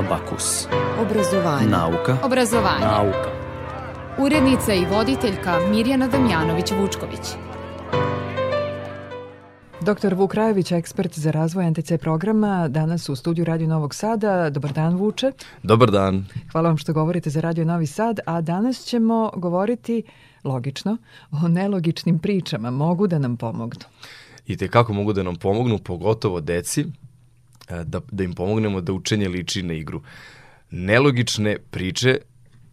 Abakus. Obrazovanje. Nauka. Obrazovanje. Nauka. Urednica i voditeljka Mirjana Damjanović-Vučković. Dr. Vuk Rajević, ekspert za razvoj NTC programa, danas u studiju Radio Novog Sada. Dobar dan, Vuče. Dobar dan. Hvala vam što govorite za Radio Novi Sad, a danas ćemo govoriti, logično, o nelogičnim pričama. Mogu da nam pomognu. I te kako mogu da nam pomognu, pogotovo deci, da, da im pomognemo da učenje liči na igru. Nelogične priče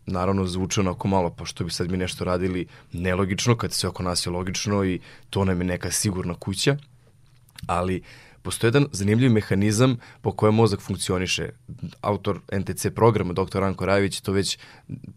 naravno zvuče onako malo, pa što bi sad mi nešto radili nelogično, kad sve oko nas je logično i to nam je neka sigurna kuća, ali postoji jedan zanimljiv mehanizam po kojem mozak funkcioniše. Autor NTC programa, dr. Ranko Rajević, to već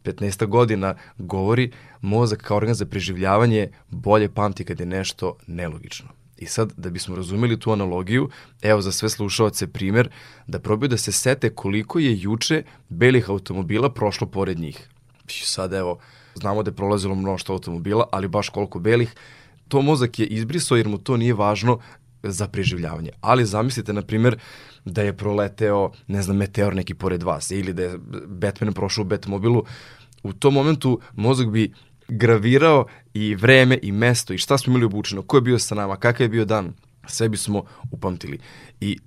15 godina govori, mozak kao organ za preživljavanje bolje pamti kad je nešto nelogično. I sad, da bismo razumeli tu analogiju, evo za sve slušalce primer, da probaju da se sete koliko je juče belih automobila prošlo pored njih. I sad evo, znamo da je prolazilo mnošto automobila, ali baš koliko belih, to mozak je izbrisao jer mu to nije važno za preživljavanje. Ali zamislite, na primjer, da je proleteo, ne znam, meteor neki pored vas ili da je Batman prošao u Batmobilu, u tom momentu mozak bi gravirao i vreme i mesto i šta smo imali obučeno, ko je bio sa nama, kakav je bio dan, sve bismo upamtili. I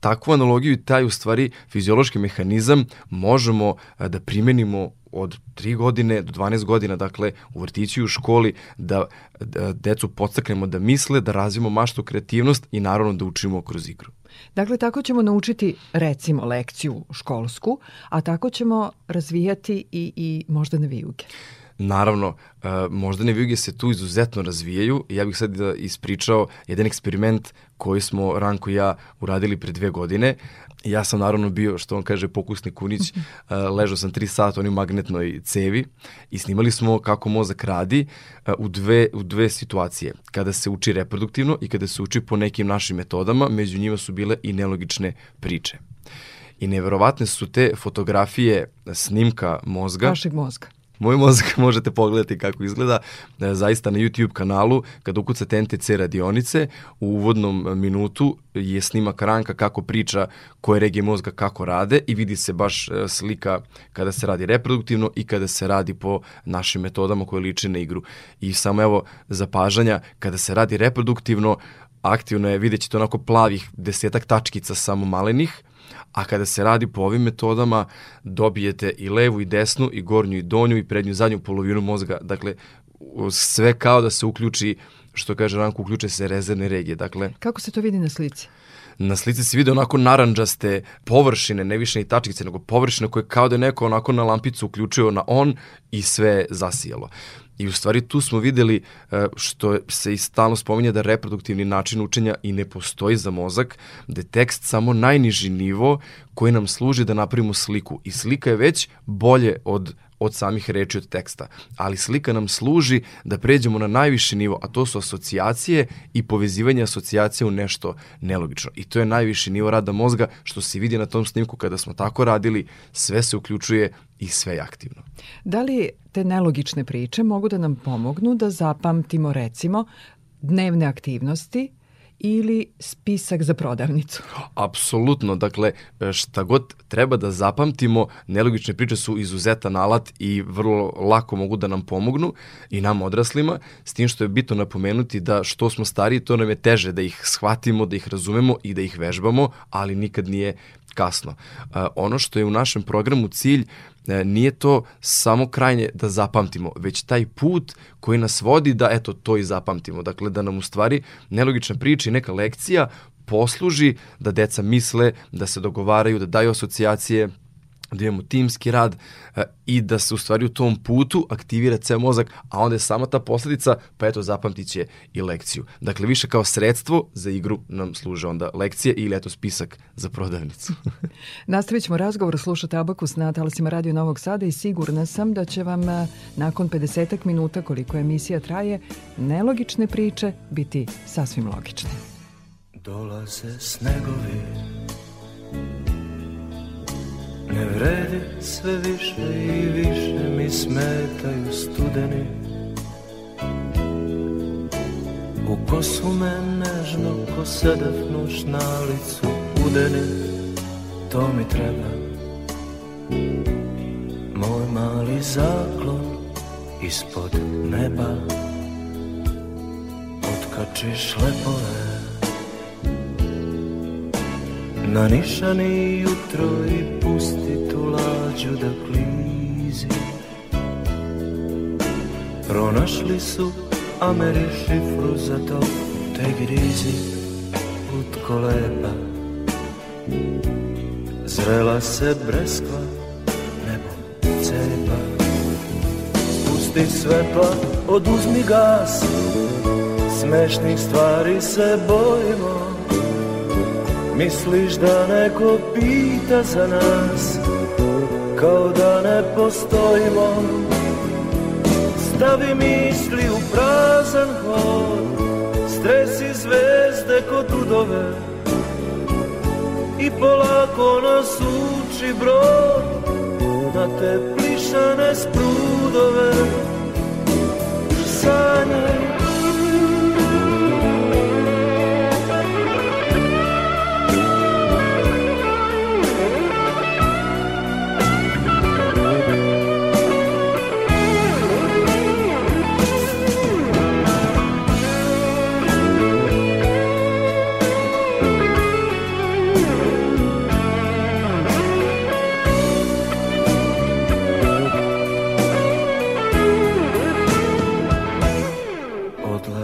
takvu analogiju i taj u stvari fiziološki mehanizam možemo da primenimo od 3 godine do 12 godina, dakle u vrtiću i u školi, da, da decu podstaknemo da misle, da razvijemo maštu kreativnost i naravno da učimo kroz igru. Dakle, tako ćemo naučiti recimo lekciju školsku, a tako ćemo razvijati i, i možda na vijuge. Naravno, uh, moždane vijuge se tu izuzetno razvijaju. Ja bih sad da ispričao jedan eksperiment koji smo Ranko i ja uradili pre dve godine. Ja sam naravno bio, što on kaže, pokusni kunić, uh, ležao sam tri sata u magnetnoj cevi i snimali smo kako mozak radi uh, u, dve, u dve situacije. Kada se uči reproduktivno i kada se uči po nekim našim metodama, među njima su bile i nelogične priče. I neverovatne su te fotografije snimka mozga. Vašeg mozga Moj mozak možete pogledati kako izgleda e, zaista na YouTube kanalu kada ukucate NTC radionice u uvodnom minutu je snimak Ranka kako priča koje regije mozga kako rade i vidi se baš e, slika kada se radi reproduktivno i kada se radi po našim metodama koje liče na igru. I samo evo zapažanja kada se radi reproduktivno aktivno je, vidjet ćete onako plavih desetak tačkica samo malenih, a kada se radi po ovim metodama dobijete i levu i desnu i gornju i donju i prednju i zadnju polovinu mozga, dakle sve kao da se uključi što kaže Ranko, uključe se rezervne regije. Dakle, Kako se to vidi na slici? Na slici se vide onako naranđaste površine, ne više ni tačkice, nego površine koje kao da je neko onako na lampicu uključio na on i sve zasijelo. I u stvari tu smo videli e, što se i stalno spominje da reproduktivni način učenja i ne postoji za mozak, da je tekst samo najniži nivo koji nam služi da napravimo sliku. I slika je već bolje od od samih reči od teksta. Ali slika nam služi da pređemo na najviši nivo, a to su asocijacije i povezivanje asocijacija u nešto nelogično. I to je najviši nivo rada mozga, što se vidi na tom snimku kada smo tako radili, sve se uključuje i sve je aktivno. Da li te nelogične priče mogu da nam pomognu da zapamtimo recimo dnevne aktivnosti ili spisak za prodavnicu? Apsolutno, dakle šta god treba da zapamtimo, nelogične priče su izuzetan alat i vrlo lako mogu da nam pomognu i nam odraslima, s tim što je bitno napomenuti da što smo stariji, to nam je teže da ih shvatimo, da ih razumemo i da ih vežbamo, ali nikad nije kasno. ono što je u našem programu cilj E, nije to samo krajnje da zapamtimo, već taj put koji nas vodi da eto to i zapamtimo. Dakle, da nam u stvari nelogična priča i neka lekcija posluži da deca misle, da se dogovaraju, da daju asocijacije, da imamo timski rad e, i da se u stvari u tom putu aktivira ceo mozak, a onda je samo ta posledica, pa eto zapamtit će i lekciju. Dakle, više kao sredstvo za igru nam služe onda lekcije ili eto spisak za prodavnicu. Nastavit ćemo razgovor, slušate Abakus na talasima Radio Novog Sada i sigurna sam da će vam e, nakon 50 minuta koliko emisija traje, nelogične priče biti sasvim logične. Dolaze snegovi Ne vredi sve više i više mi smetaju studeni. U kosu me nežno ko sedef nuš na licu udeni. To mi treba. Moj mali zaklon ispod neba. Otkačiš lepove Na nišani jutro i pusti tu lađu da klizi. Pronašli su Ameri šifru za to te grizi. Utko lepa. Zrela se breskva Nebo cepa. Spusti svetla, oduzmi gas. Smešnih stvari se bojimo Misliš da neko pita za nas? Kao da ne postojimo. Stavi misli u prazan hod. Stresi zvezde kod udove I polako nas uči brod. Na te plišane sprudove. Sanjaj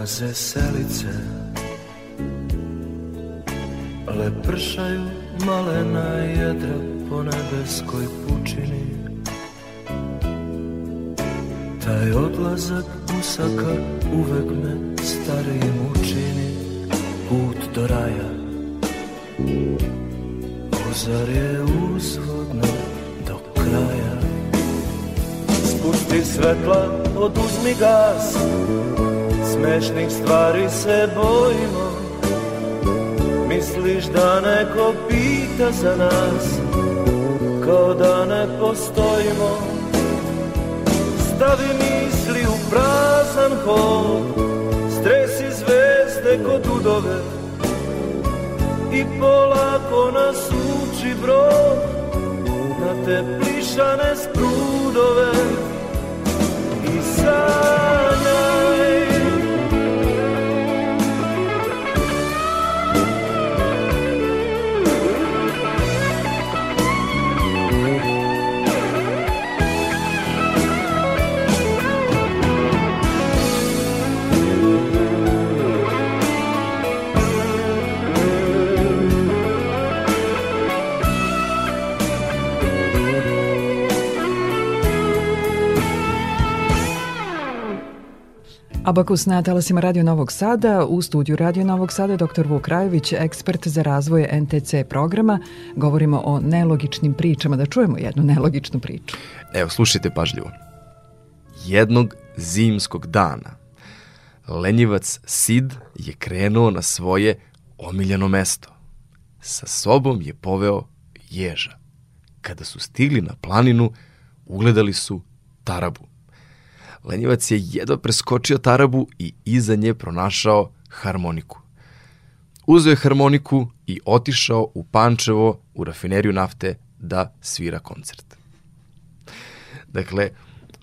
Odlaze selice Lepršaju malena jedra po nebeskoj pučini. Taj odlazak usaka uvek me starijim učini. Put do raja. Ozar je uzvodno do kraja? Spusti svetla, oduzmi gas Smešnih stvari se bojimo. Misliš da neko pita za nas Kao da ne postojimo. Stavi misli u prazan hod Stresi zvezde kod udove. I polako nas uči brod Na te plišane sprudove Abakus na talasima Radio Novog Sada. U studiju Radio Novog Sada dr. Vuk Rajović, ekspert za razvoj NTC programa. Govorimo o nelogičnim pričama. Da čujemo jednu nelogičnu priču. Evo, slušajte pažljivo. Jednog zimskog dana lenjivac Sid je krenuo na svoje omiljeno mesto. Sa sobom je poveo ježa. Kada su stigli na planinu, ugledali su tarabu. Lenjevac je jedva preskočio tarabu i iza nje pronašao harmoniku. Uzeo je harmoniku i otišao u Pančevo u rafineriju nafte da svira koncert. Dakle,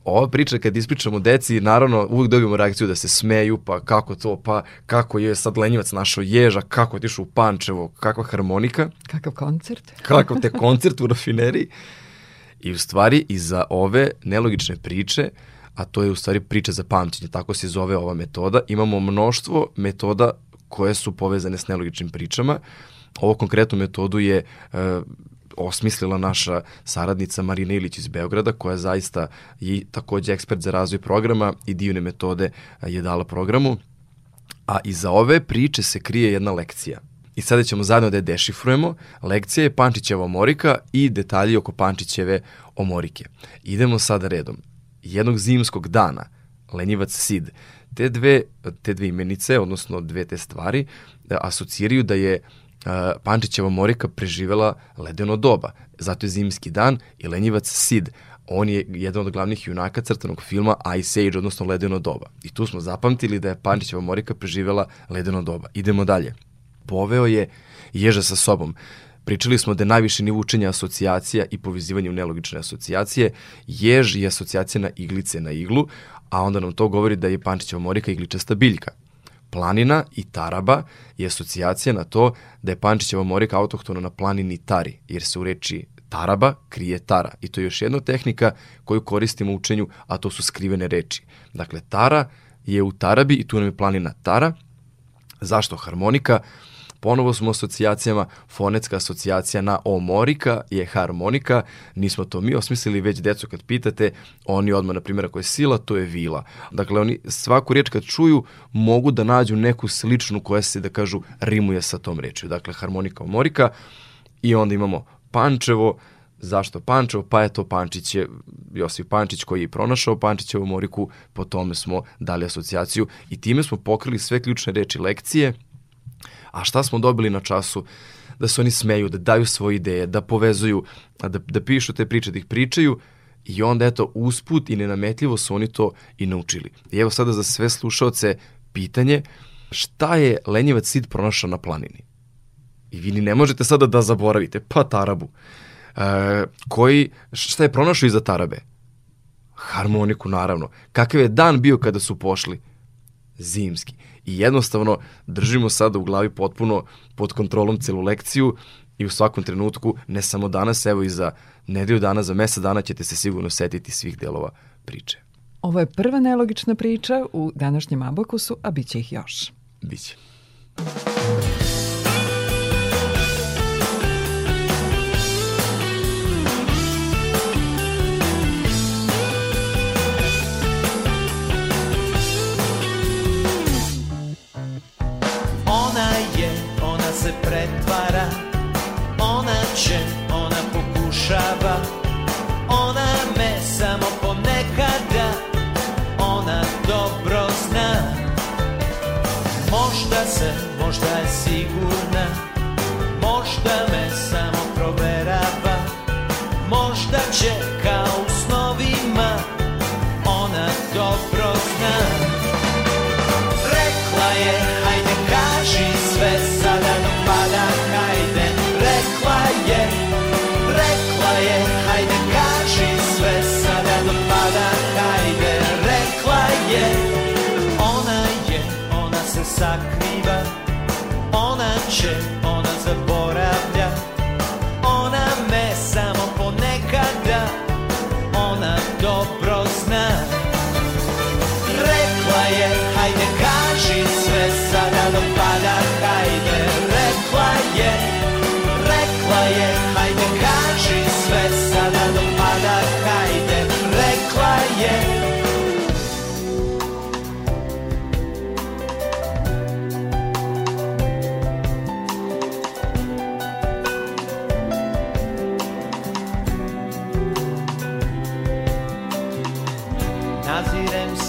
ova priča kad ispričamo deci, naravno uvijek dobijemo reakciju da se smeju, pa kako to, pa kako je sad lenjivac našao ježa, kako je tišao u Pančevo, kakva harmonika. Kakav koncert? Kakav te koncert u rafineriji. I u stvari iza ove nelogične priče a to je u stvari priča za pamćenje, tako se zove ova metoda. Imamo mnoštvo metoda koje su povezane s nelogičnim pričama. Ovo konkretnu metodu je e, osmislila naša saradnica Marina Ilić iz Beograda, koja zaista je takođe ekspert za razvoj programa i divne metode je dala programu. A iza ove priče se krije jedna lekcija. I sada ćemo zajedno da je dešifrujemo. Lekcija je Pančićeva omorika i detalji oko Pančićeve omorike. Idemo sada redom jednog zimskog dana, lenjivac Sid, te dve, te dve imenice, odnosno dve te stvari, e, asociraju da je uh, Pančićeva Morika preživela ledeno doba. Zato je zimski dan i lenjivac Sid. On je jedan od glavnih junaka crtanog filma Ice Age, odnosno ledeno doba. I tu smo zapamtili da je Pančićeva Morika preživela ledeno doba. Idemo dalje. Poveo je ježa sa sobom Pričali smo da je najviši nivo učenja asocijacija i povezivanje u nelogične asocijacije. Jež je asocijacija na iglice na iglu, a onda nam to govori da je Pančićeva morika igličasta biljka. Planina i Taraba je asocijacija na to da je Pančićeva morika autohtona na planini Tari, jer se u reči Taraba krije Tara. I to je još jedna tehnika koju koristimo u učenju, a to su skrivene reči. Dakle, Tara je u Tarabi i tu nam je planina Tara. Zašto harmonika? Ponovo smo asocijacijama, fonetska asocijacija na omorika je harmonika, nismo to mi osmislili, već decu kad pitate, oni odmah, na primjer, ako je sila, to je vila. Dakle, oni svaku riječ kad čuju, mogu da nađu neku sličnu koja se, da kažu, rimuje sa tom rečju. Dakle, harmonika, omorika i onda imamo Pančevo, zašto Pančevo? Pa je to Pančić je, Josip Pančić koji je pronašao Pančićevu moriku, po tome smo dali asocijaciju i time smo pokrili sve ključne reči lekcije, A šta smo dobili na času? Da se oni smeju, da daju svoje ideje, da povezuju, da, da pišu te priče, da ih pričaju i onda eto usput i nenametljivo su oni to i naučili. I evo sada za sve slušaoce pitanje šta je lenjevac Sid pronašao na planini? I vi ni ne možete sada da zaboravite, pa Tarabu. E, koji, šta je pronašao iza Tarabe? Harmoniku, naravno. Kakav je dan bio kada su pošli? Zimski i jednostavno držimo sada u glavi potpuno pod kontrolom celu lekciju i u svakom trenutku, ne samo danas, evo i za nedelju dana, za mesec dana ćete se sigurno setiti svih delova priče. Ovo je prva nelogična priča u današnjem abakusu, a bit će ih još. Biće.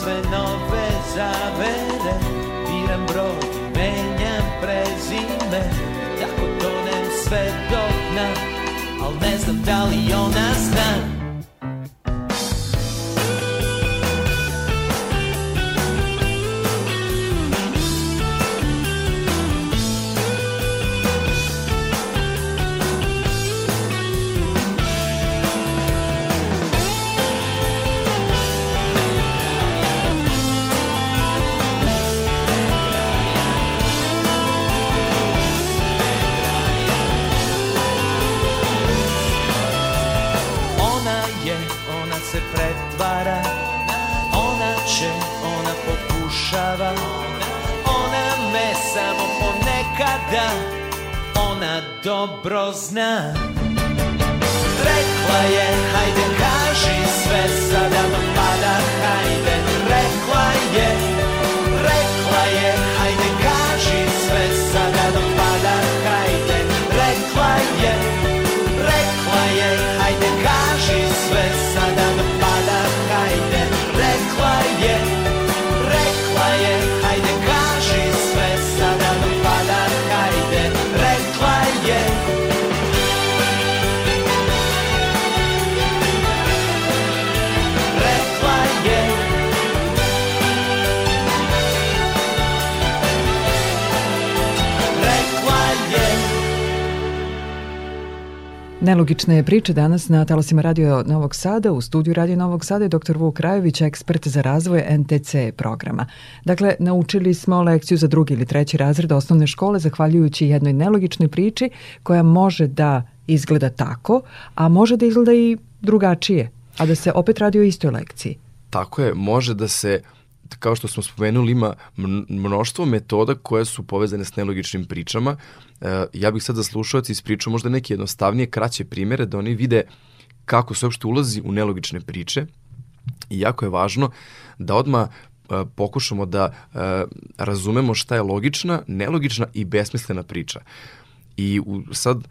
Sve nove zavere Biram broj, menjam prezime Tako tonem sve do dna Al ne znam da li ona zna Nelogične priče danas na talasima Radio Novog Sada. U studiju Radio Novog Sada je dr. Vuk Rajović, ekspert za razvoj NTC programa. Dakle, naučili smo lekciju za drugi ili treći razred osnovne škole zahvaljujući jednoj nelogičnoj priči koja može da izgleda tako, a može da izgleda i drugačije, a da se opet radi o istoj lekciji. Tako je, može da se kao što smo spomenuli, ima mnoštvo metoda koje su povezane s nelogičnim pričama. E, ja bih sad za slušalci ispričao možda neke jednostavnije, kraće primere da oni vide kako se uopšte ulazi u nelogične priče i jako je važno da odma e, pokušamo da e, razumemo šta je logična, nelogična i besmislena priča. I sad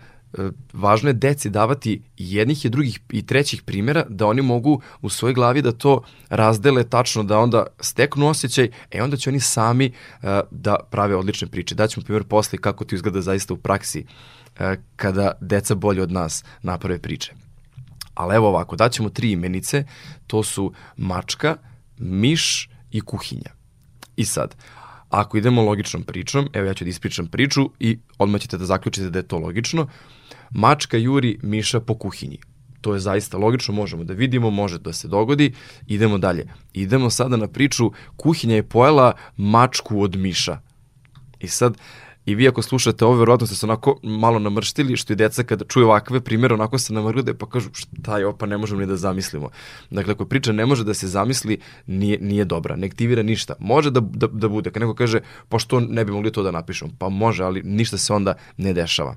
važno je deci davati jednih i drugih i trećih primjera da oni mogu u svojoj glavi da to razdele tačno, da onda steknu osjećaj, e onda će oni sami uh, da prave odlične priče. Daćemo primjer posle kako to izgleda zaista u praksi uh, kada deca bolje od nas naprave priče. Ali evo ovako, daćemo tri imenice, to su mačka, miš i kuhinja. I sad, ako idemo logičnom pričom, evo ja ću da ispričam priču i odmah ćete da zaključite da je to logično, mačka juri miša po kuhinji. To je zaista logično, možemo da vidimo, može da se dogodi. Idemo dalje. Idemo sada na priču, kuhinja je pojela mačku od miša. I sad, i vi ako slušate ovo, verovatno ste se onako malo namrštili, što i deca kada čuju ovakve primere, onako se namrgode pa kažu šta je ovo, pa ne možemo ni da zamislimo. Dakle, ako priča ne može da se zamisli, nije, nije dobra, ne aktivira ništa. Može da, da, da bude, kad neko kaže, pa što ne bi mogli to da napišemo? Pa može, ali ništa se onda ne dešava.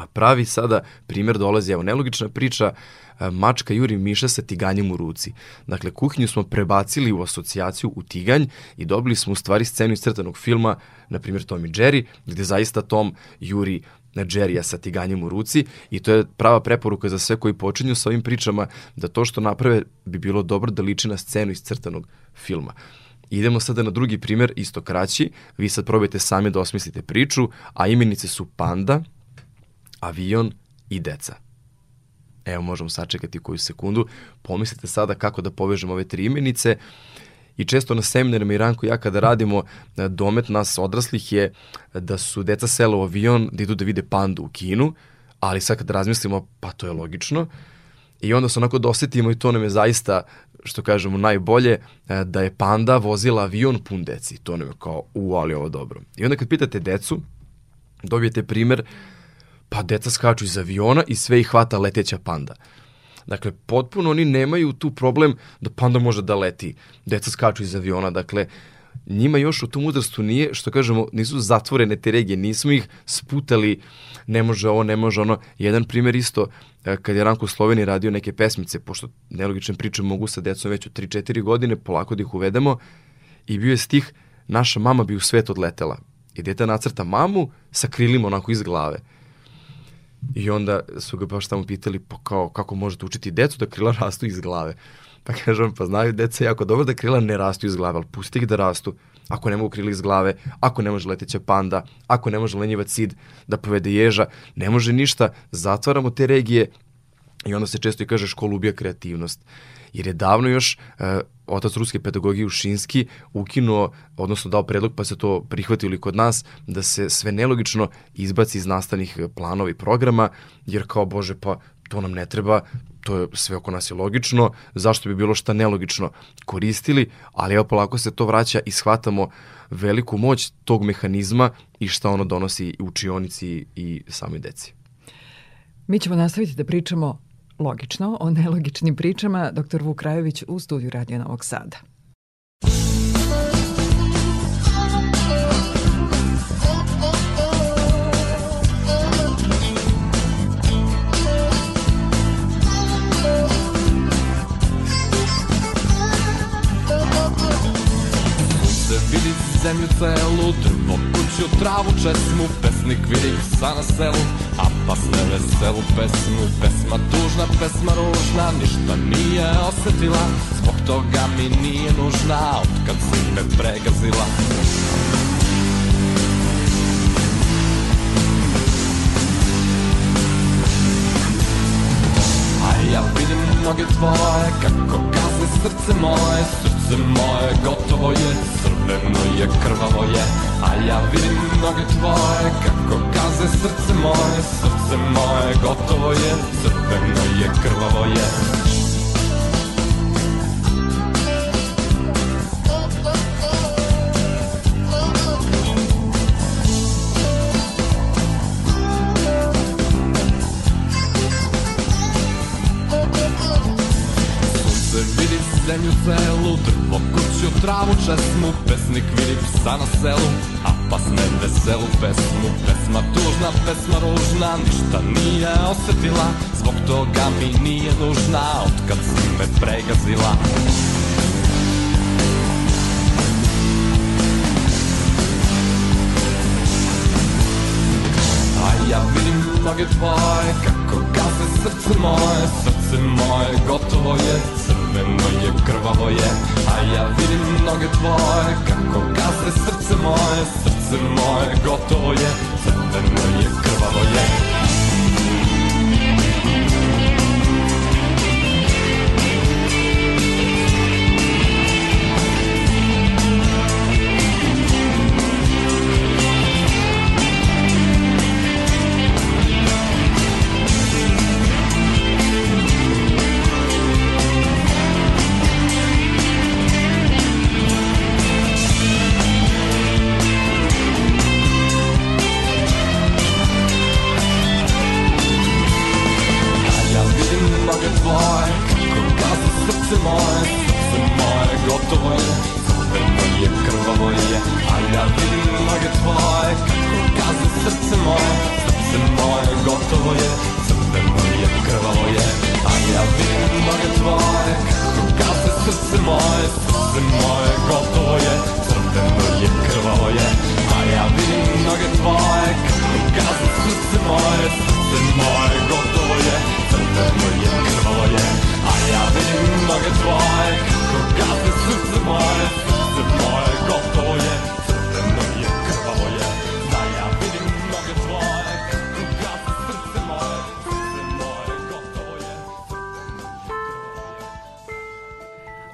A pravi sada primer dolazi, evo, nelogična priča, e, mačka juri miša sa tiganjem u ruci. Dakle, kuhinju smo prebacili u asocijaciju u tiganj i dobili smo u stvari scenu iz crtanog filma, na primjer Tom i Jerry, gde zaista Tom juri na Jerrya sa tiganjem u ruci i to je prava preporuka za sve koji počinju sa ovim pričama da to što naprave bi bilo dobro da liči na scenu iz crtanog filma. Idemo sada na drugi primer, isto kraći. Vi sad probajte sami da osmislite priču, a imenice su panda, avion i deca. Evo, možemo sačekati koju sekundu. Pomislite sada kako da povežemo ove tri imenice. I često na seminarima i Ranko ja kada radimo, e, domet nas odraslih je da su deca sela u avion da idu da vide pandu u kinu, ali sad kad razmislimo, pa to je logično. I onda se onako dosetimo i to nam je zaista, što kažemo, najbolje, e, da je panda vozila avion pun deci. To nam je kao, u, ali ovo dobro. I onda kad pitate decu, dobijete primer pa deca skaču iz aviona i sve ih hvata leteća panda. Dakle, potpuno oni nemaju tu problem da panda može da leti. Deca skaču iz aviona, dakle, njima još u tom uzrastu nije, što kažemo, nisu zatvorene te regije, nismo ih sputali, ne može ovo, ne može ono. Jedan primer isto, e, kad je Ranko Sloveni radio neke pesmice, pošto nelogične priče mogu sa decom već u 3-4 godine, polako da ih uvedemo, i bio je stih, naša mama bi u svet odletela. I deta nacrta mamu sa krilima onako iz glave. I onda su ga baš tamo pitali pa kao, kako možete učiti decu da krila rastu iz glave. Pa kažem, pa znaju deca jako dobro da krila ne rastu iz glave, ali pusti ih da rastu. Ako ne mogu krila iz glave, ako ne može leteća panda, ako ne može lenjivac sid da povede ježa, ne može ništa, zatvaramo te regije i onda se često i kaže školu ubija kreativnost jer je davno još e, otac ruske pedagogije Ušinski ukinuo, odnosno dao predlog pa se to prihvatili kod nas, da se sve nelogično izbaci iz nastavnih planova i programa, jer kao, bože, pa to nam ne treba, to je sve oko nas je logično, zašto bi bilo šta nelogično koristili, ali evo polako se to vraća i shvatamo veliku moć tog mehanizma i šta ono donosi učionici i samoj deci. Mi ćemo nastaviti da pričamo logično o nelogičnim pričama dr. Vuk Rajović u studiju Radio Novog Sada. zemlju celu, drvo, kuću, travu, česmu, pesnik vidi psa na selu, a pas ne veselu pesmu, pesma tužna, pesma ružna, ništa nije osetila, zbog toga mi nije nužna, otkad si me pregazila. A ja vidim noge tvoje, kako gaze srce moje, srce moje gotovo je, crveno je, krvavo je, a ja vidim noge tvoje, kako gase srce moje, srce moje gotovo je, crveno je, krvavo je. zemlju celu Drvo, kuću, travu, česmu psa na selu A pas ne veselu pesmu. Pesma tužna, pesma ružna Ništa nije osetila. Zbog toga mi nije nužna Otkad si me pregazila. A ja vidim noge tvoje Kako gaze srce moje. Srce moje gotovo je crveno je, krvavo je A ja vidim noge tvoje Kako gaze srce moje Srce moje gotovo je Crveno je, krvavo je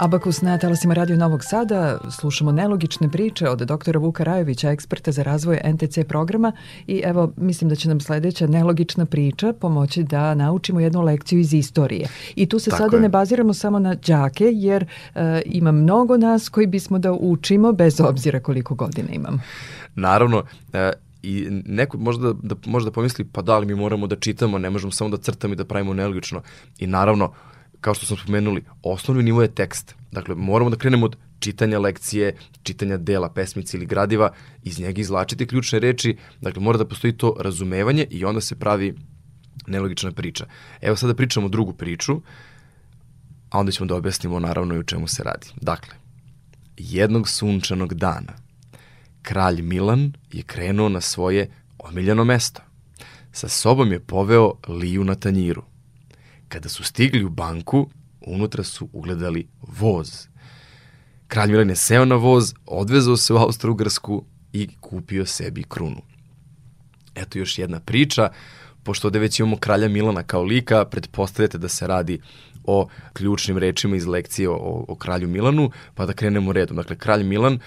Abakus na talasima Radio Novog Sada slušamo nelogične priče od doktora Vuka Rajovića, eksperta za razvoj NTC programa i evo mislim da će nam sledeća nelogična priča pomoći da naučimo jednu lekciju iz istorije. I tu se Tako sada je. ne baziramo samo na đake jer uh, ima mnogo nas koji bismo da učimo bez obzira koliko godina imam. Naravno, uh, i neko možda da, možda pomisli pa da li mi moramo da čitamo, ne možemo samo da crtamo i da pravimo nelogično. I naravno, kao što smo spomenuli, osnovni nivo je tekst. Dakle, moramo da krenemo od čitanja lekcije, čitanja dela, pesmice ili gradiva, iz njega izlačiti ključne reči, dakle mora da postoji to razumevanje i onda se pravi nelogična priča. Evo sada pričamo drugu priču, a onda ćemo da objasnimo naravno i o čemu se radi. Dakle, jednog sunčanog dana kralj Milan je krenuo na svoje omiljeno mesto. Sa sobom je poveo Liju na tanjiru – Kada su stigli u banku, unutra su ugledali voz. Kralj Milan je seo na voz, odvezao se u Austro-Ugrsku i kupio sebi krunu. Eto još jedna priča, pošto ovde već imamo kralja Milana kao lika, pretpostavljate da se radi o ključnim rečima iz lekcije o, o kralju Milanu, pa da krenemo redom. Dakle, kralj Milan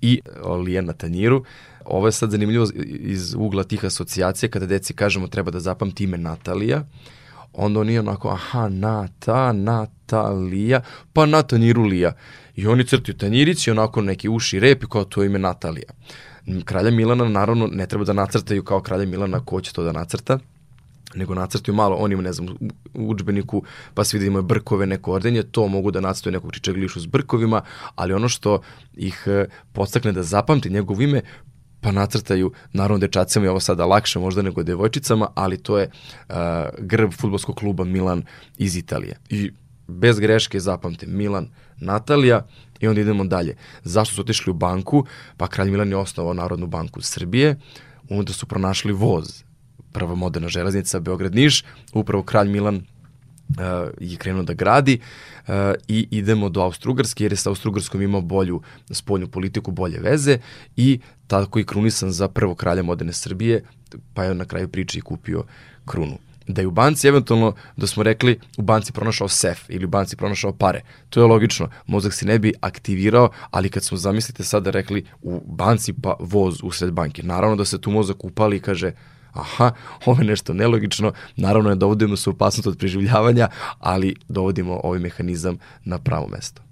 i Lijan na tanjiru. Ovo je sad zanimljivo iz ugla tih asocijacija, kada deci kažemo treba da zapamti ime Natalija, onda oni onako, aha, Nata, Natalija, pa na tanjiru Lija. I oni crtaju i onako neki uši rep i kao to ime Natalija. Kralja Milana naravno ne treba da nacrtaju kao kralja Milana ko će to da nacrta, nego nacrtaju malo, oni ne znam, u učbeniku, pa se vidimo brkove, neko ordenje, to mogu da nacrtaju nekog čičeglišu s brkovima, ali ono što ih eh, podstakne da zapamti njegov ime, pa nacrtaju, naravno dečacima je ovo sada lakše možda nego devojčicama, ali to je uh, grb futbolskog kluba Milan iz Italije. I bez greške zapamte Milan, Natalija i onda idemo dalje. Zašto su otišli u banku? Pa kralj Milan je osnovao Narodnu banku Srbije, onda su pronašli voz, prva moderna železnica Beograd-Niš, upravo kralj Milan uh, je krenuo da gradi uh, i idemo do Austrougarske jer je sa Austrougarskom imao bolju spoljnu politiku, bolje veze i tako i krunisan za prvo kralja moderne Srbije, pa je na kraju priče i kupio krunu. Da je u banci eventualno, da smo rekli, u banci pronašao sef ili u banci pronašao pare. To je logično, mozak se ne bi aktivirao, ali kad smo, zamislite sada rekli, u banci pa voz usred banke, naravno da se tu mozak upali i kaže, aha, ovo je nešto nelogično, naravno ne dovodimo se u opasnost od preživljavanja, ali dovodimo ovaj mehanizam na pravo mesto.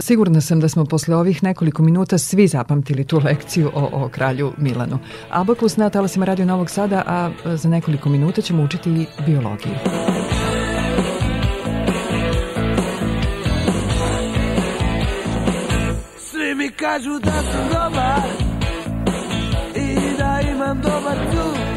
Sigurna sam da smo posle ovih nekoliko minuta svi zapamtili tu lekciju o, o kralju Milanu. Abakus na talasima Radio Novog Sada, a za nekoliko minuta ćemo učiti i biologiju. Svi mi kažu da sam dobar i da imam dobar cud.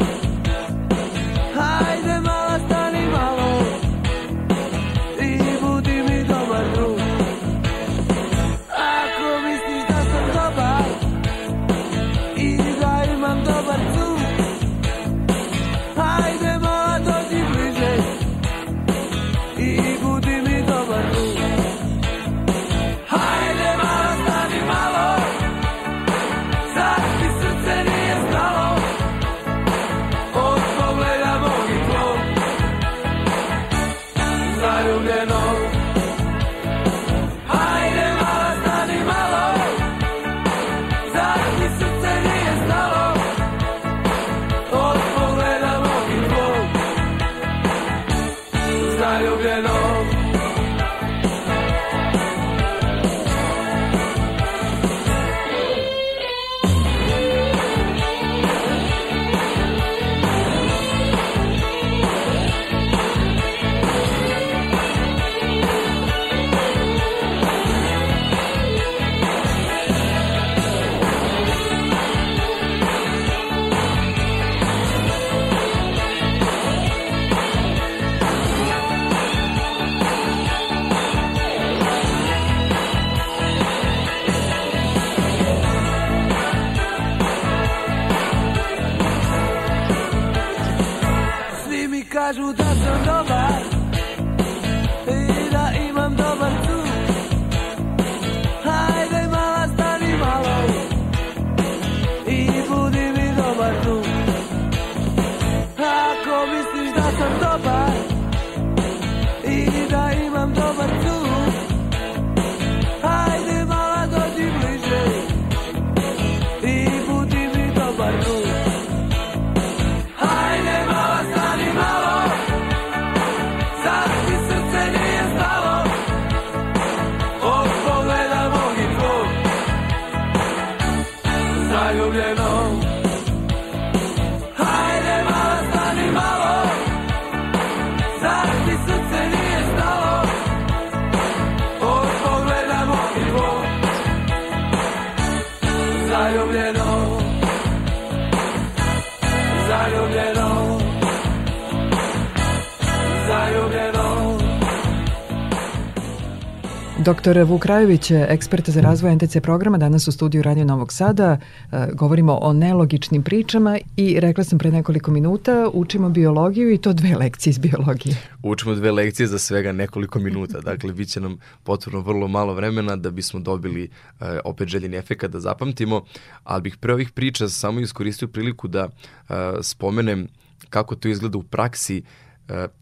Doktor Vuk Rajović, ekspert za razvoj NTC programa, danas u studiju Radio Novog Sada. E, govorimo o nelogičnim pričama i rekla sam pre nekoliko minuta, učimo biologiju i to dve lekcije iz biologije. Učimo dve lekcije za svega nekoliko minuta, dakle bit će nam potrebno vrlo malo vremena da bismo dobili e, opet željeni efekat da zapamtimo, ali bih pre ovih priča samo iskoristio priliku da e, spomenem kako to izgleda u praksi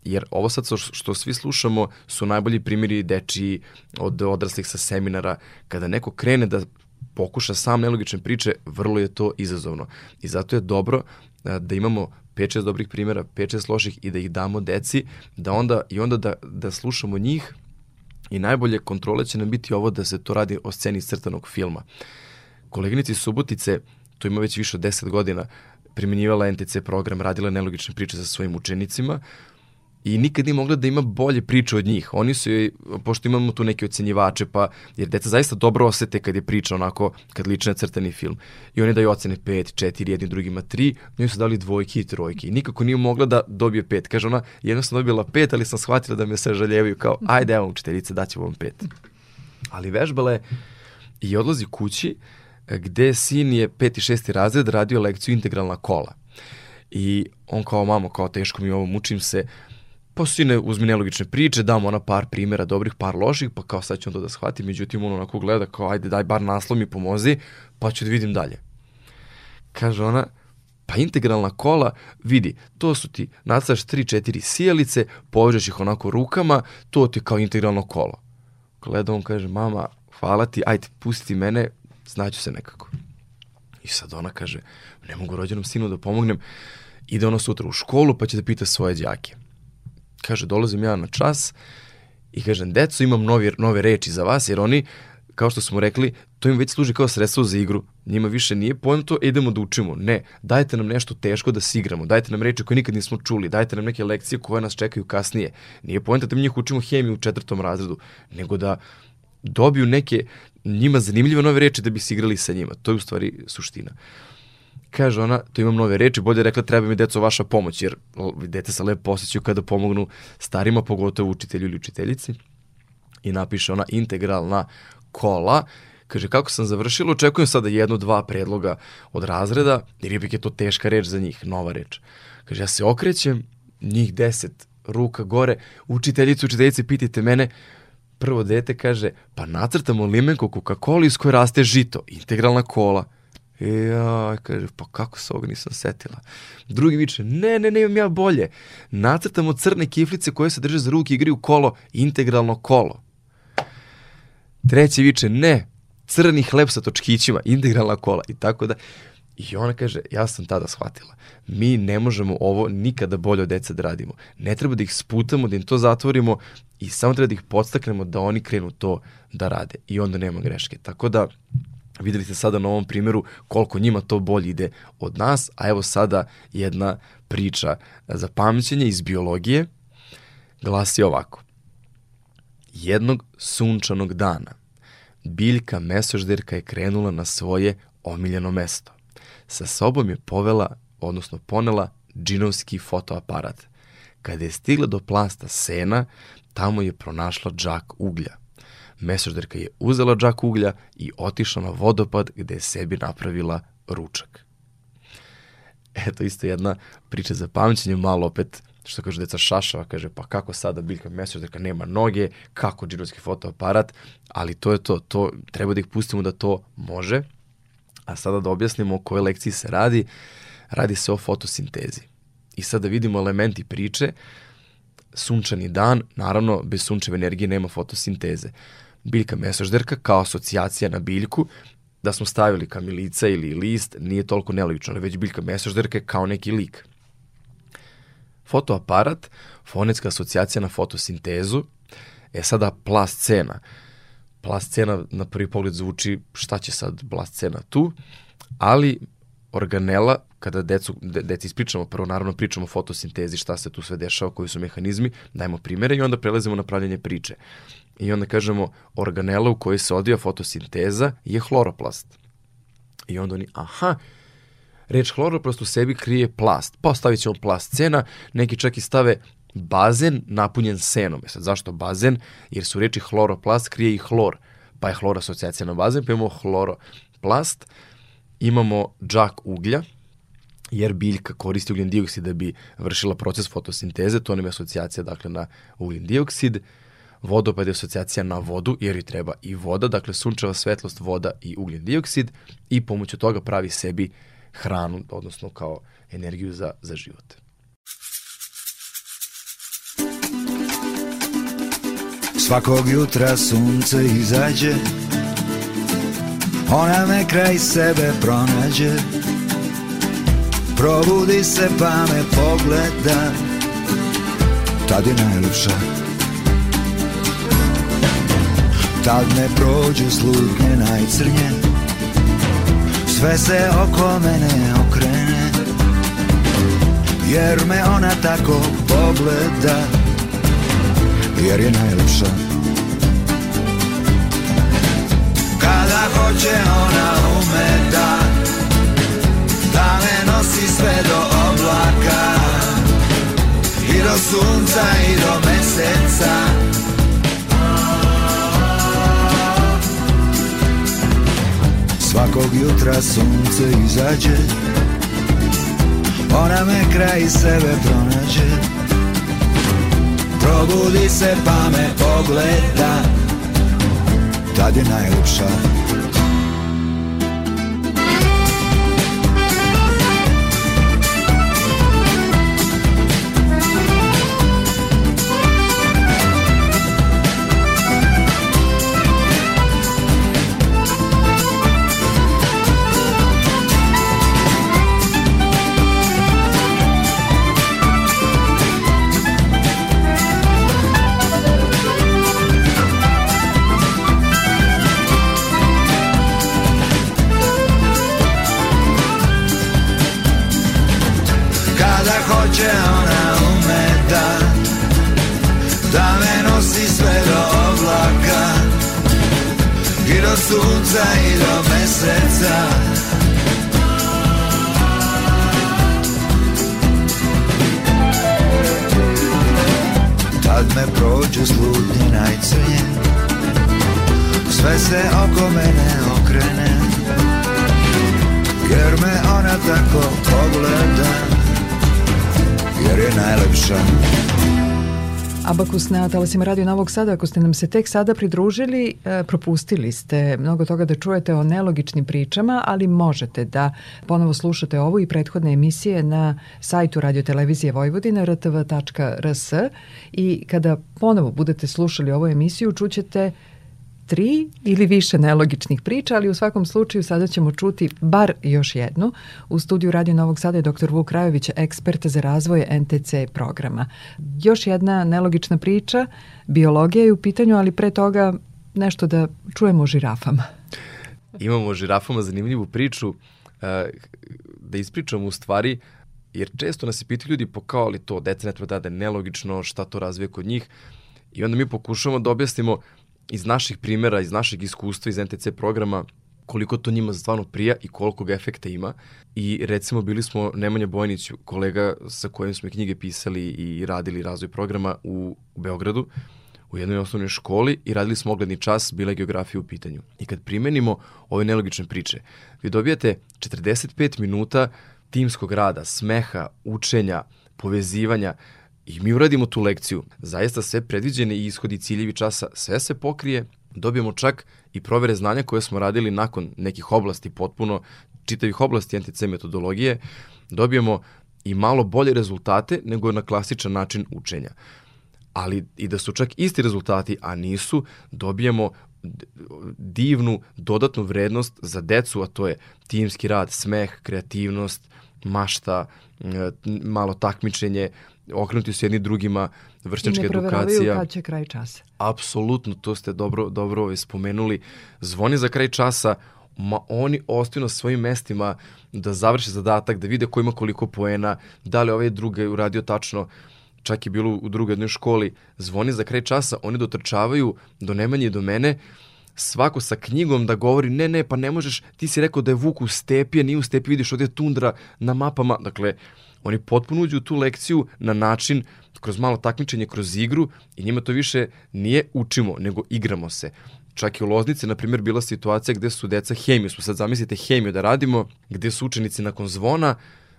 jer ovo sad što, svi slušamo su najbolji primjeri dečiji od odraslih sa seminara. Kada neko krene da pokuša sam nelogične priče, vrlo je to izazovno. I zato je dobro e, da imamo 5-6 dobrih primjera, 5-6 loših i da ih damo deci, da onda i onda da, da slušamo njih i najbolje kontrole će nam biti ovo da se to radi o sceni crtanog filma. Koleginici Subotice, to ima već više od 10 godina, primjenjivala NTC program, radila nelogične priče sa svojim učenicima, i nikad nije mogla da ima bolje priče od njih. Oni su joj, pošto imamo tu neke ocenjivače, pa, jer deca zaista dobro osete kad je priča onako, kad liče na crtani film. I oni daju ocene 5, 4, jedni drugima 3, njoj su dali dvojke i trojke. I nikako nije mogla da dobije 5. Kaže ona, jedno sam dobila 5, ali sam shvatila da me se žaljevaju kao, ajde, evo učiteljice, daću vam 5. Ali vežbala je i odlazi kući, gde sin je peti, šesti razred radio lekciju integralna kola. I on kao, mamo, kao teško mi ovo, mučim se, pa sine uzmi nelogične priče, dam ona par primjera dobrih, par loših, pa kao sad ću onda da shvatim, međutim on onako gleda kao ajde daj bar naslov mi pomozi, pa ću da vidim dalje. Kaže ona, pa integralna kola, vidi, to su ti, nacrtaš 3-4 sijalice, povežeš ih onako rukama, to ti je kao integralno kolo. Gleda on kaže, mama, hvala ti, ajde, pusti mene, znaću se nekako. I sad ona kaže, ne mogu rođenom sinu da pomognem, ide ona sutra u školu pa će da pita svoje đake. Kaže, dolazim ja na čas i kažem, deco, imam novi, nove reči za vas, jer oni, kao što smo rekli, to im već služi kao sredstvo za igru. Njima više nije poento, idemo da učimo. Ne, dajte nam nešto teško da se igramo, dajte nam reči koje nikad nismo čuli, dajte nam neke lekcije koje nas čekaju kasnije. Nije poenta da mi njih učimo hemiju u četvrtom razredu, nego da dobiju neke njima zanimljive nove reči da bi se igrali sa njima. To je u stvari suština. Kaže ona, to imam nove reči, bolje rekla treba mi deco vaša pomoć, jer dete se lepo osjećaju kada pomognu starima, pogotovo učitelju ili učiteljici. I napiše ona integralna kola, Kaže, kako sam završila, očekujem sada jedno, dva predloga od razreda, jer ipak je to teška reč za njih, nova reč. Kaže, ja se okrećem, njih deset, ruka gore, učiteljicu, učiteljice, pitajte mene, prvo dete kaže, pa nacrtamo limenku Coca-Cola iz koje raste žito, integralna kola. I ja, kaže, pa kako se ovoga nisam setila. Drugi viče, ne, ne, ne, imam ja bolje. Nacrtamo crne kiflice koje se drže za ruke i igraju kolo, integralno kolo. Treći viče, ne, crni hleb sa točkićima, integralna kola i tako da. I ona kaže, ja sam tada shvatila, mi ne možemo ovo nikada bolje od deca da radimo. Ne treba da ih sputamo, da im to zatvorimo i samo treba da ih podstaknemo da oni krenu to da rade i onda nema greške. Tako da, videli ste sada na ovom primjeru koliko njima to bolje ide od nas, a evo sada jedna priča za pamćenje iz biologije glasi ovako. Jednog sunčanog dana biljka mesožderka je krenula na svoje omiljeno mesto. Sa sobom je povela, odnosno ponela, džinovski fotoaparat. Kada je stigla do plasta sena, tamo je pronašla džak uglja. Mesožderka je uzela džak uglja i otišla na vodopad gde je sebi napravila ručak. Eto isto jedna priča za pamćenje, malo opet što kaže deca šašava, kaže pa kako sada biljka mesožderka nema noge, kako džirovski fotoaparat, ali to je to, to treba da ih pustimo da to može. A sada da objasnimo o kojoj lekciji se radi, radi se o fotosintezi. I sada da vidimo elementi priče, sunčani dan, naravno bez sunčeve energije nema fotosinteze. Biljka mesožderka kao asocijacija na biljku, da smo stavili kamilica ili list, nije toliko nelogično, već biljka mesožderka je kao neki lik. Fotoaparat, fonetska asocijacija na fotosintezu, je sada plascena. Plascena na prvi pogled zvuči šta će sad plascena tu, ali organela, kada decu, de, deci ispričamo, prvo naravno pričamo o fotosintezi, šta se tu sve dešava, koji su mehanizmi, dajemo primere i onda prelazimo na pravljanje priče. I onda kažemo, organela u kojoj se odvija fotosinteza je hloroplast. I onda oni, aha, reč hloroplast u sebi krije plast. Pa stavit ćemo plast cena, neki čak i stave bazen napunjen senom. E sad, zašto bazen? Jer su reči hloroplast krije i hlor, pa je hlor asocijacija na bazen, pa imamo hloroplast, imamo džak uglja, jer biljka koristi ugljen dioksid da bi vršila proces fotosinteze, to nam je asocijacija dakle na ugljen dioksid, vodopad je asocijacija na vodu, jer joj treba i voda, dakle sunčeva svetlost, voda i ugljen dioksid i pomoću toga pravi sebi hranu, odnosno kao energiju za, za život. Svakog jutra sunce izađe Ona me kraj sebe pronađe Probudi se pa me pogleda Tad je najljepša Tad ne prođu slutnje najcrnje Sve se oko mene okrene. Jer me ona tako pogleda Jer je najlepša. Kada hoće ona ume da Da me nosi sve do oblaka I do sunca i do meseca Svakog jutra sunce izađe Ona me kraj sebe pronađe. Probudi se pa me pogleda Tad je najljepša hoće ona ume da Da me nosi sve do oblaka. I do sunca i do meseca. Tad me prođe slutnje najcrnje Sve se oko mene okrene. Jer me ona tako pogleda Jer je najlepša. Abakus na talasima Radio Novog Sada, ako ste nam se tek sada pridružili, e, propustili ste mnogo toga da čujete o nelogičnim pričama, ali možete da ponovo slušate ovo i prethodne emisije na sajtu Radio Televizije Vojvodina rtv.rs i kada ponovo budete slušali ovu emisiju čućete tri ili više nelogičnih priča, ali u svakom slučaju sada ćemo čuti bar još jednu. U studiju Radio Novog Sada je dr. Vuk Rajović, ekspert za razvoj NTC programa. Još jedna nelogična priča, biologija je u pitanju, ali pre toga nešto da čujemo o žirafama. Imamo o žirafama zanimljivu priču, eh, da ispričamo u stvari, jer često nas se pitaju ljudi po kao li to, deca ne treba da je nelogično, šta to razvije kod njih, i onda mi pokušavamo da objasnimo iz naših primera, iz našeg iskustva, iz NTC programa, koliko to njima stvarno prija i koliko ga efekta ima. I recimo bili smo Nemanja Bojnić, kolega sa kojim smo knjige pisali i radili razvoj programa u Beogradu, u jednoj osnovnoj školi i radili smo ogledni čas, bila je geografija u pitanju. I kad primenimo ove nelogične priče, vi dobijate 45 minuta timskog rada, smeha, učenja, povezivanja, I mi uradimo tu lekciju. Zaista sve predviđene i ishodi ciljevi časa, sve se pokrije, dobijemo čak i provere znanja koje smo radili nakon nekih oblasti potpuno, čitavih oblasti NTC metodologije, dobijemo i malo bolje rezultate nego na klasičan način učenja. Ali i da su čak isti rezultati, a nisu, dobijemo divnu dodatnu vrednost za decu, a to je timski rad, smeh, kreativnost, mašta, malo takmičenje, okrenuti su jedni drugima, vršnjačka edukacija. I ne proveravaju kad će kraj časa. Apsolutno, to ste dobro, dobro ovaj spomenuli. Zvoni za kraj časa, ma oni ostaju na svojim mestima da završe zadatak, da vide ko ima koliko poena, da li ovaj drugi uradio tačno, čak je bilo u drugoj jednoj školi, zvoni za kraj časa, oni dotrčavaju do Nemanje i do mene, svako sa knjigom da govori ne, ne, pa ne možeš, ti si rekao da je Vuk u stepi, a nije u stepi, vidiš ovdje tundra na mapama, dakle, oni potpuno uđu u tu lekciju na način kroz malo takmičenje, kroz igru i njima to više nije učimo, nego igramo se. Čak i u Loznici, na primjer, bila situacija gde su deca hemiju, smo sad zamislite hemiju da radimo, gde su učenici nakon zvona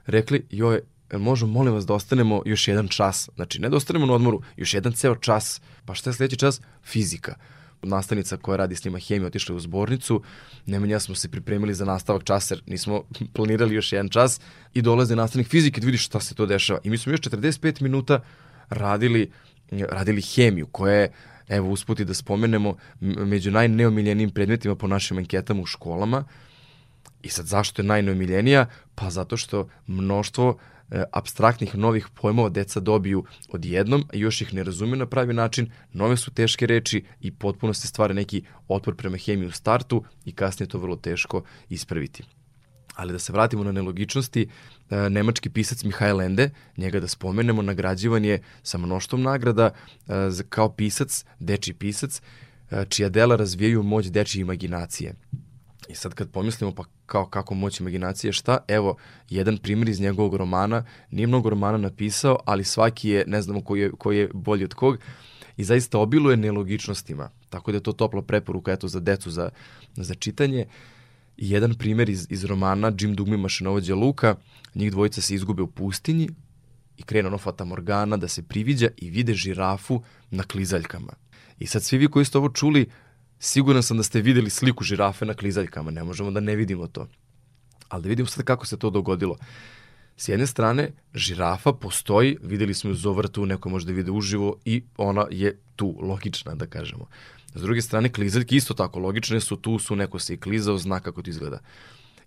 rekli, joj, možemo, molim vas, da ostanemo još jedan čas. Znači, ne da ostanemo na odmoru, još jedan ceo čas. Pa šta je sledeći čas? Fizika nastavnica koja radi s njima hemiju otišla u zbornicu, Nemanja ja smo se pripremili za nastavak časa jer nismo planirali još jedan čas i dolaze nastavnik fizike da vidi šta se to dešava. I mi smo još 45 minuta radili, radili hemiju koja je evo usputi da spomenemo među najneomiljenijim predmetima po našim anketama u školama. I sad zašto je najneomiljenija? Pa zato što mnoštvo e, abstraktnih novih pojmova deca dobiju odjednom, a još ih ne razumeju na pravi način, nove su teške reči i potpuno se stvara neki otpor prema hemiji u startu i kasnije to vrlo teško ispraviti. Ali da se vratimo na nelogičnosti, e, nemački pisac Mihajl Ende, njega da spomenemo, nagrađivan je sa mnoštvom nagrada e, kao pisac, deči pisac, e, čija dela razvijaju moć dečije imaginacije. I sad kad pomislimo pa kao kako moć imaginacije šta, evo jedan primjer iz njegovog romana, nije mnogo romana napisao, ali svaki je, ne znamo koji je, koji je bolji od kog, i zaista obiluje nelogičnostima. Tako da je to topla preporuka eto, za decu za, za čitanje. I jedan primjer iz, iz romana Jim Dugmi mašinovođa Luka, njih dvojica se izgube u pustinji i krenu ono Fata Morgana da se priviđa i vide žirafu na klizaljkama. I sad svi vi koji ste ovo čuli, Siguran sam da ste videli sliku žirafe na klizaljkama, ne možemo da ne vidimo to. Ali da vidimo sad kako se to dogodilo. S jedne strane, žirafa postoji, videli smo ju zovrtu, neko može da vide uživo i ona je tu, logična da kažemo. S druge strane, klizaljke isto tako logične su, tu su, neko se i klizao, zna kako to izgleda.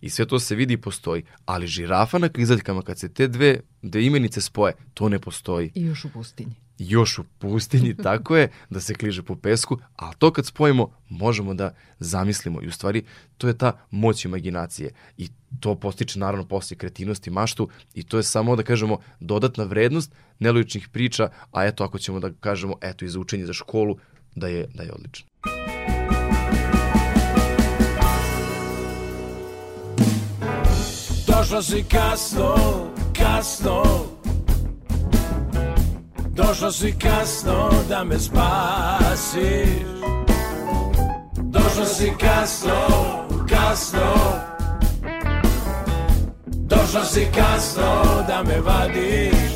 I sve to se vidi i postoji. Ali žirafa na klizaljkama, kad se te dve, dve imenice spoje, to ne postoji. I još u pustinji. Još u pustinji, tako je, da se kliže po pesku, a to kad spojimo, možemo da zamislimo. I u stvari, to je ta moć imaginacije. I to postiče naravno posle kretinost i maštu i to je samo da kažemo dodatna vrednost nelogičnih priča, a eto ako ćemo da kažemo eto i za učenje za školu da je, da je odlično. Došla si kasno, kasno Došla si kasno da me spasiš. Došla si kasno, kasno. Došla si kasno da me vadiš.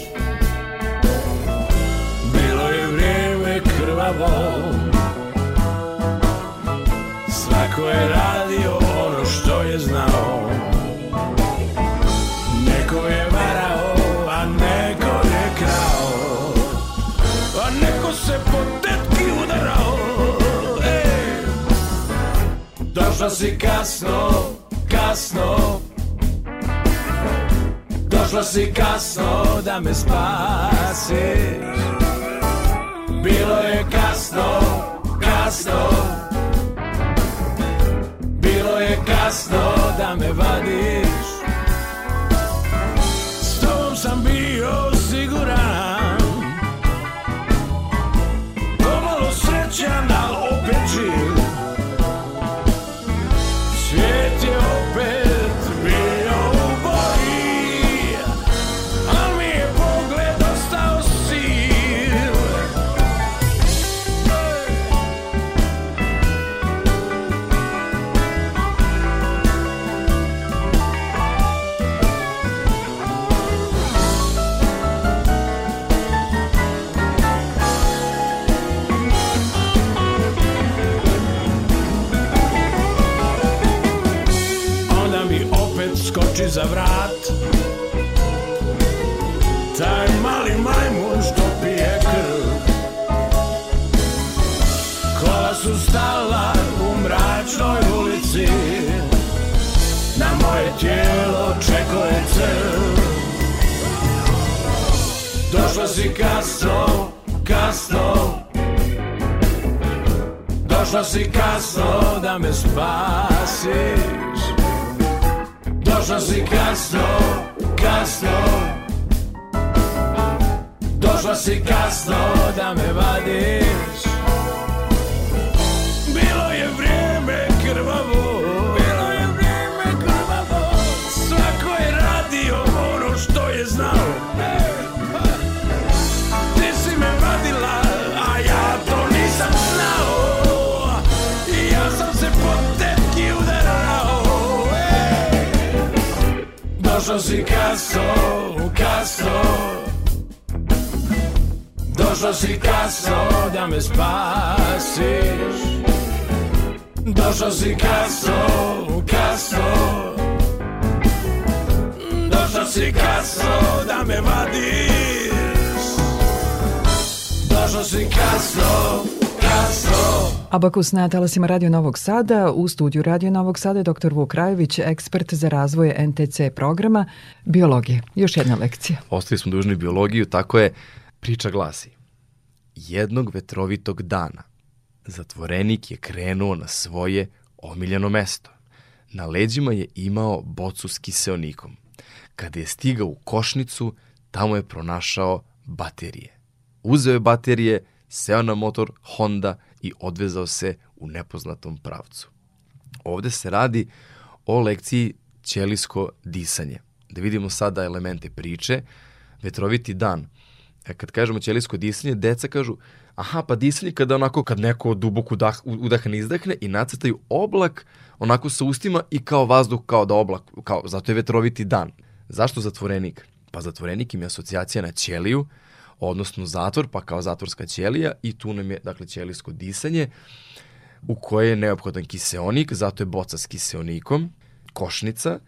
Bilo je vrijeme krvavo si kasno, kasno. Došla si kasno da me spasiš. Bilo je kasno, kasno. Bilo je kasno da me vadiš skoči za vrat. Taj mali majmun što pije krv. Kola su stala u mračnoj ulici. Na moje tijelo čeko je crv Došla si kasno, kasno. Došla si kasno da me spasiš Došla si kasno, kasno Došla si kasno da me vadiš si kasno, kasno Došla si kasno da me spasiš. Došla si kasno, kasno Došla si kasno da me vadiš. Došla si kasno, kasno Abakus na talasima Radio Novog Sada. U studiju Radio Novog Sada je dr. Vuk Rajović, ekspert za razvoj NTC programa biologije. Još jedna lekcija. Ostali smo dužni biologiju, tako je, priča glasi. Jednog vetrovitog dana zatvorenik je krenuo na svoje omiljeno mesto. Na leđima je imao bocu s kiseonikom. Kada je stigao u košnicu, tamo je pronašao baterije. Uzeo je baterije, seo na motor Honda i odvezao se u nepoznatom pravcu. Ovde se radi o lekciji ćelijsko disanje. Da vidimo sada elemente priče. Vetroviti dan. E, kad kažemo ćelijsko disanje, deca kažu aha, pa disanje kada onako, kad neko duboko udah, udahne, izdahne i nacrtaju oblak onako sa ustima i kao vazduh, kao da oblak, kao, zato je vetroviti dan. Zašto zatvorenik? Pa zatvorenik im je asocijacija na ćeliju, odnosno zatvor, pa kao zatvorska ćelija i tu nam je, dakle, ćelijsko disanje u koje je neophodan kiseonik, zato je boca s kiseonikom, košnica,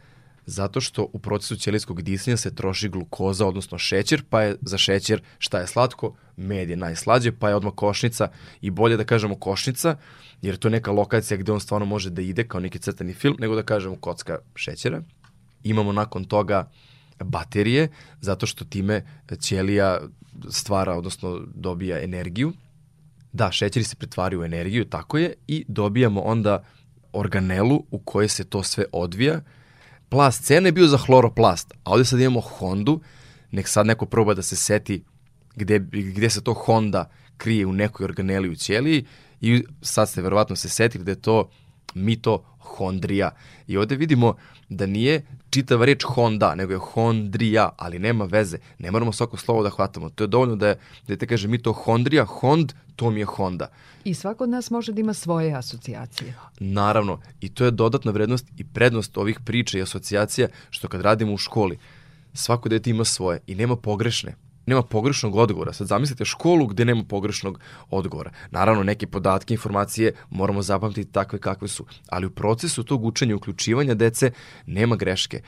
Zato što u procesu ćelijskog disanja se troši glukoza, odnosno šećer, pa je za šećer šta je slatko, med je najslađe, pa je odmah košnica i bolje da kažemo košnica, jer je to neka lokacija gde on stvarno može da ide kao neki crtani film, nego da kažemo kocka šećera. Imamo nakon toga baterije, zato što time ćelija stvara, odnosno dobija energiju. Da, šećeri se pretvaraju u energiju, tako je, i dobijamo onda organelu u kojoj se to sve odvija. Plast cene je bio za hloroplast, a ovde sad imamo Hondu, nek sad neko proba da se seti gde, gde se to Honda krije u nekoj organeli u ćeliji i sad ste verovatno se setili da je to mitohondrija. I ovde vidimo da nije čitava reč Honda, nego je Hondrija, ali nema veze. Ne moramo svako slovo da hvatamo. To je dovoljno da, je, da te kaže mitohondrija, Hond, to mi je Honda. I svako od nas može da ima svoje asocijacije. Naravno, i to je dodatna vrednost i prednost ovih priča i asocijacija što kad radimo u školi, svako dete ima svoje i nema pogrešne nema pogrešnog odgovora. Sad zamislite školu gde nema pogrešnog odgovora. Naravno, neke podatke, informacije moramo zapamtiti takve kakve su, ali u procesu tog učenja i uključivanja dece nema greške.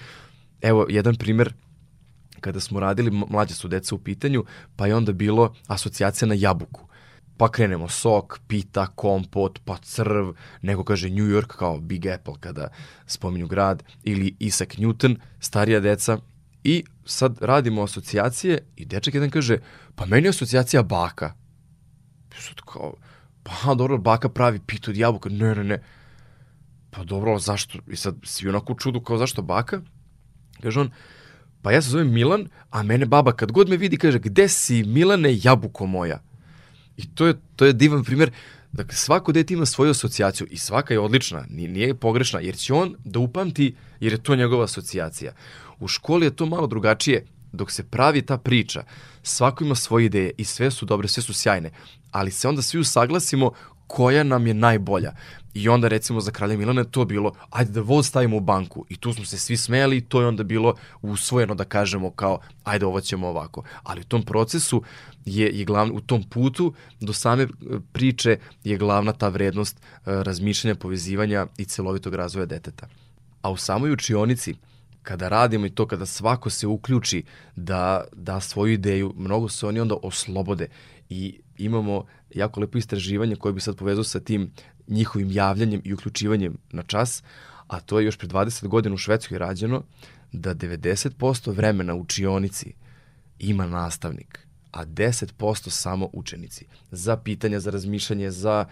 Evo, jedan primer kada smo radili, mlađe su deca u pitanju, pa je onda bilo asocijacija na jabuku. Pa krenemo sok, pita, kompot, pa crv, neko kaže New York kao Big Apple kada spominju grad, ili Isaac Newton, starija deca, I sad radimo asocijacije i dečak jedan kaže, pa meni je asocijacija baka. I sad kao, pa dobro, baka pravi pitu od jabuka. Ne, ne, ne. Pa dobro, zašto? I sad svi onako u čudu kao zašto baka? Kaže on, pa ja se zovem Milan, a mene baba kad god me vidi kaže, gde si Milane, jabuko moja? I to je, to je divan primjer. Dakle, svako dete ima svoju asocijaciju i svaka je odlična, nije, pogrešna, jer će on da upamti, jer je to njegova asocijacija. U školi je to malo drugačije. Dok se pravi ta priča, svako ima svoje ideje i sve su dobre, sve su sjajne, ali se onda svi usaglasimo koja nam je najbolja. I onda recimo za Kralja Milana to bilo, ajde da voz stavimo u banku. I tu smo se svi smejali i to je onda bilo usvojeno da kažemo kao, ajde ovo ćemo ovako. Ali u tom procesu je, je glavno, u tom putu do same e, priče je glavna ta vrednost e, razmišljanja, povezivanja i celovitog razvoja deteta. A u samoj učionici kada radimo i to, kada svako se uključi da da svoju ideju, mnogo se oni onda oslobode i imamo jako lepo istraživanje koje bi sad povezao sa tim njihovim javljanjem i uključivanjem na čas, a to je još pre 20 godina u Švedskoj rađeno, da 90% vremena u učionici ima nastavnik, a 10% samo učenici. Za pitanja, za razmišljanje, za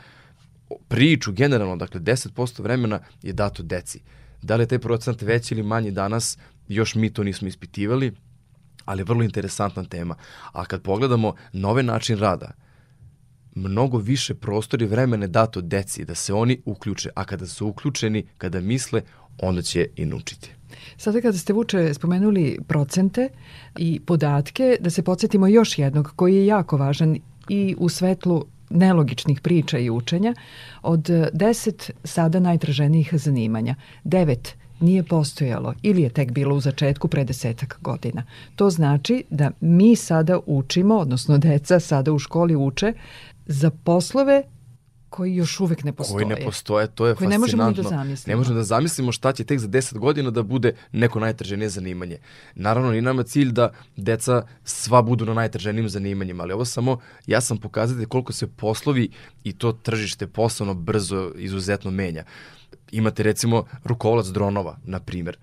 priču generalno, dakle 10% vremena je dato deci. Da li je taj procent veći ili manji danas, još mi to nismo ispitivali, ali vrlo interesantna tema. A kad pogledamo nove način rada, mnogo više prostora i vremena dato deci da se oni uključe, a kada su uključeni, kada misle, onda će i naučiti. Sada kada ste Vuče spomenuli procente i podatke, da se podsjetimo još jednog koji je jako važan i u svetlu nelogičnih priča i učenja, od 10 sada najtraženijih zanimanja, 9 nije postojalo ili je tek bilo u začetku pre desetak godina. To znači da mi sada učimo, odnosno deca sada u školi uče za poslove koji još uvek ne postoje. Koji ne postoje, to je koji fascinantno. ne možemo da zamislimo. Ne možemo da zamislimo šta će tek za 10 godina da bude neko najtraženije zanimanje. Naravno, ni nama cilj da deca sva budu na najtraženijim zanimanjima, ali ovo samo, ja sam pokazati koliko se poslovi i to tržište poslovno brzo izuzetno menja. Imate recimo rukovolac dronova, na primjer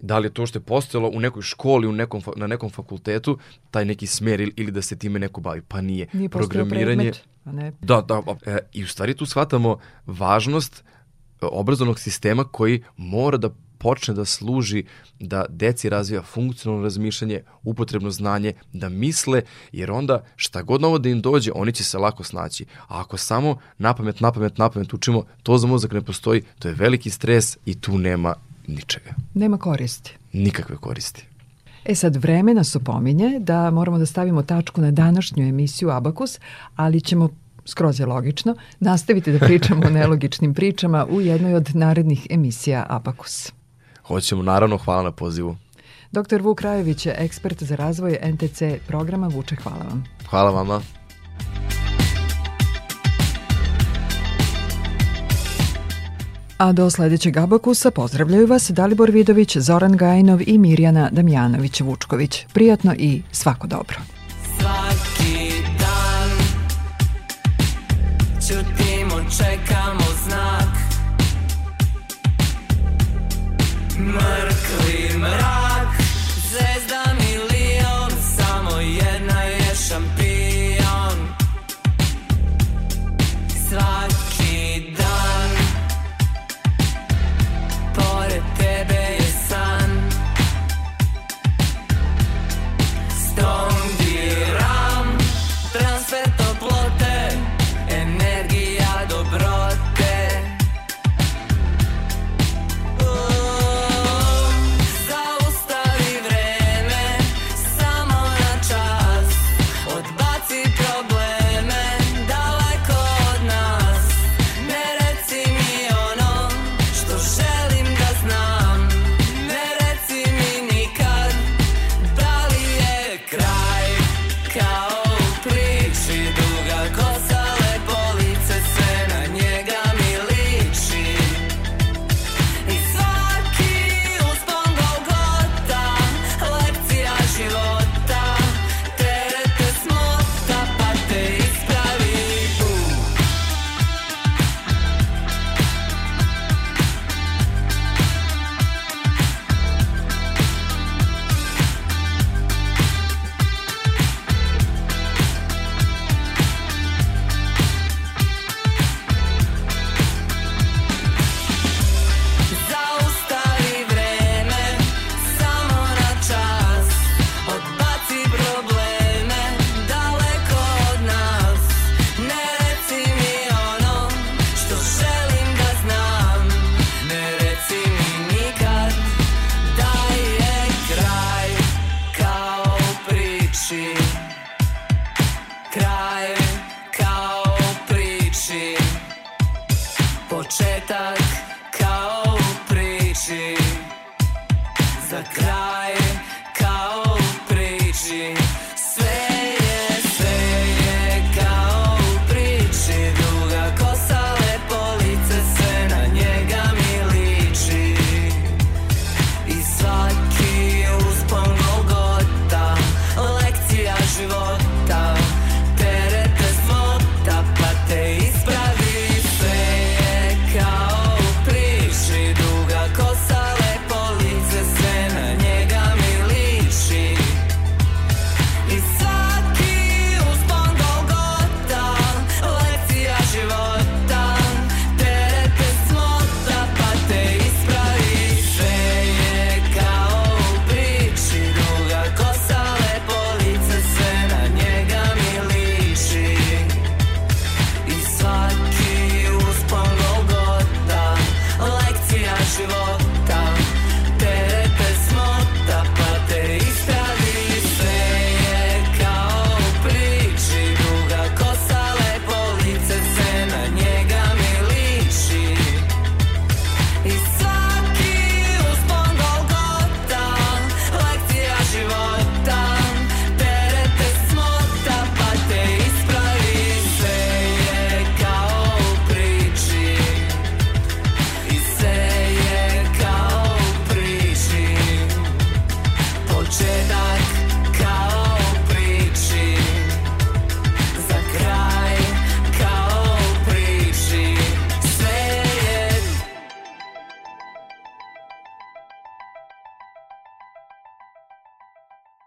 da li je to što je postojalo u nekoj školi, u nekom, na nekom fakultetu, taj neki smer ili, ili da se time neko bavi. Pa nije. Nije Programiranje, predmet, a ne. Da, da. E, I u stvari tu shvatamo važnost e, obrazovnog sistema koji mora da počne da služi da deci razvija funkcionalno razmišljanje, upotrebno znanje, da misle, jer onda šta god novo da im dođe, oni će se lako snaći. A ako samo napamet, napamet, napamet učimo, to za mozak ne postoji, to je veliki stres i tu nema ničega. Nema koristi. Nikakve koristi. E sad, vreme nas opominje da moramo da stavimo tačku na današnju emisiju Abakus, ali ćemo skroz je logično, nastaviti da pričamo o nelogičnim pričama u jednoj od narednih emisija Abakus. Hoćemo, naravno, hvala na pozivu. Dr. Vuk Rajević je ekspert za razvoj NTC programa. Vuče, hvala vam. Hvala vama. A do sledećeg Abakusa pozdravljaju vas Dalibor Vidović, Zoran Gajinov i Mirjana Damjanović-Vučković. Prijatno i svako dobro. Svaki dan Ćutimo, čekamo but